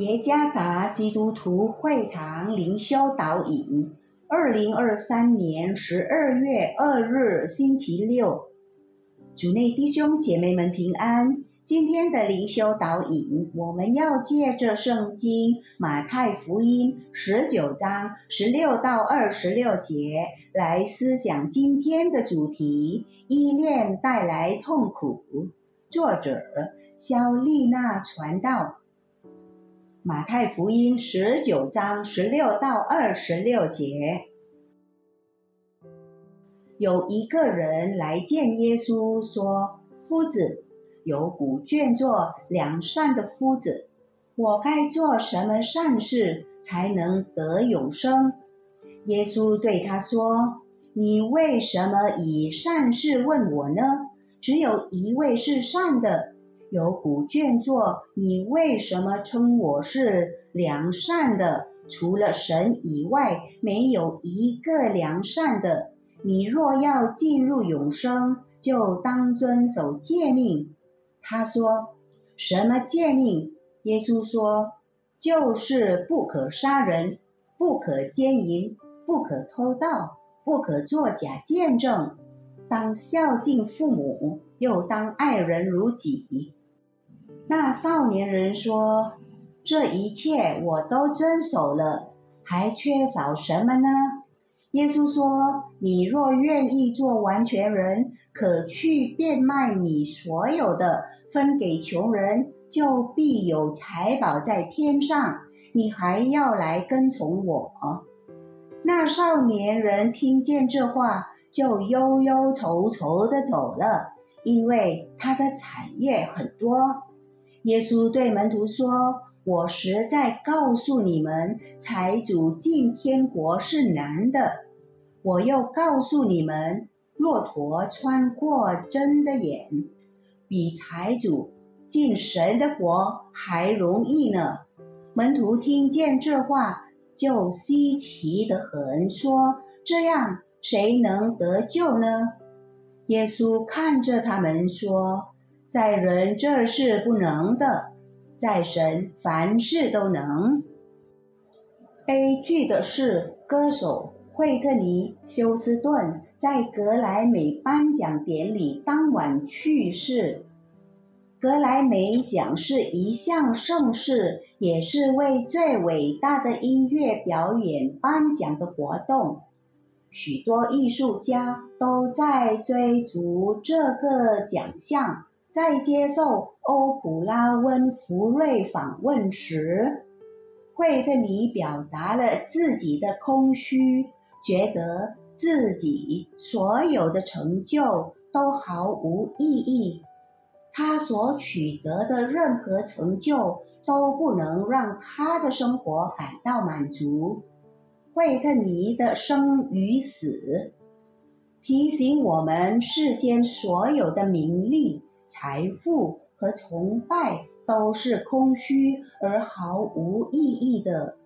耶加达基督徒会堂灵修导引，二零二三年十二月二日星期六，主内弟兄姐妹们平安。今天的灵修导引，我们要借着圣经马太福音十九章十六到二十六节来思想今天的主题：依恋带来痛苦。作者肖丽娜传道。马太福音十九章十六到二十六节，有一个人来见耶稣，说：“夫子，有古卷作良善的夫子，我该做什么善事才能得永生？”耶稣对他说：“你为什么以善事问我呢？只有一位是善的。”有古卷作，你为什么称我是良善的？除了神以外，没有一个良善的。你若要进入永生，就当遵守诫命。他说：“什么诫命？”耶稣说：“就是不可杀人，不可奸淫，不可偷盗，不可作假见证，当孝敬父母，又当爱人如己。”那少年人说：“这一切我都遵守了，还缺少什么呢？”耶稣说：“你若愿意做完全人，可去变卖你所有的，分给穷人，就必有财宝在天上。你还要来跟从我。”那少年人听见这话，就忧忧愁愁的走了，因为他的产业很多。耶稣对门徒说：“我实在告诉你们，财主进天国是难的。我又告诉你们，骆驼穿过针的眼，比财主进神的国还容易呢。”门徒听见这话，就稀奇的很，说：“这样，谁能得救呢？”耶稣看着他们说。在人这是不能的，在神凡事都能。悲剧的是，歌手惠特尼·休斯顿在格莱美颁奖典礼当晚去世。格莱美奖是一项盛事，也是为最伟大的音乐表演颁奖的活动。许多艺术家都在追逐这个奖项。在接受欧普拉温福瑞访问时，惠特尼表达了自己的空虚，觉得自己所有的成就都毫无意义，他所取得的任何成就都不能让他的生活感到满足。惠特尼的生与死提醒我们，世间所有的名利。财富和崇拜都是空虚而毫无意义的。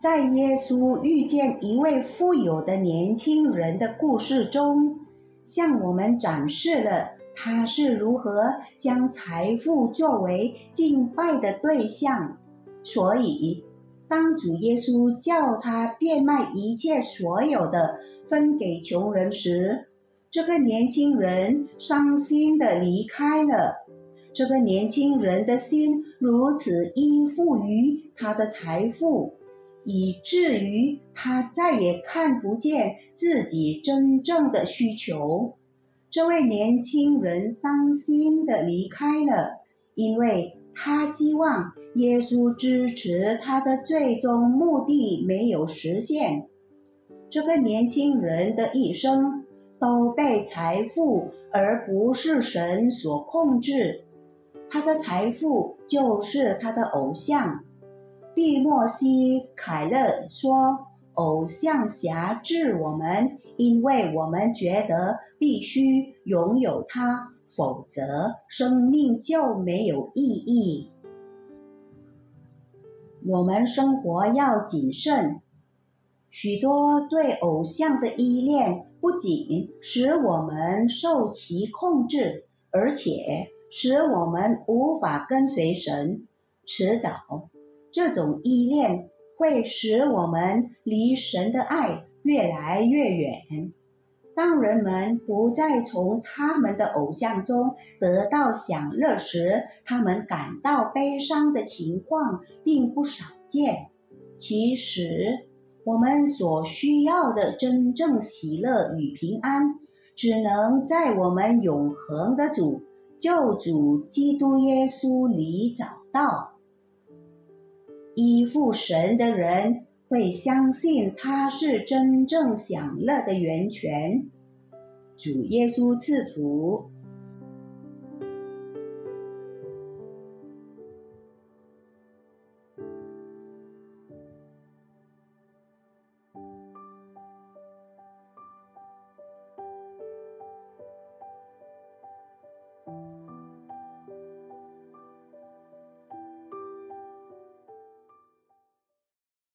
在耶稣遇见一位富有的年轻人的故事中，向我们展示了他是如何将财富作为敬拜的对象。所以，当主耶稣叫他变卖一切所有的，分给穷人时，这个年轻人伤心的离开了。这个年轻人的心如此依附于他的财富，以至于他再也看不见自己真正的需求。这位年轻人伤心的离开了，因为他希望耶稣支持他的最终目的没有实现。这个年轻人的一生。都被财富而不是神所控制，他的财富就是他的偶像。蒂莫西·凯勒说：“偶像辖制我们，因为我们觉得必须拥有它，否则生命就没有意义。我们生活要谨慎。”许多对偶像的依恋，不仅使我们受其控制，而且使我们无法跟随神。迟早，这种依恋会使我们离神的爱越来越远。当人们不再从他们的偶像中得到享乐时，他们感到悲伤的情况并不少见。其实，我们所需要的真正喜乐与平安，只能在我们永恒的主、救主基督耶稣里找到。依附神的人。会相信他是真正享乐的源泉。主耶稣赐福。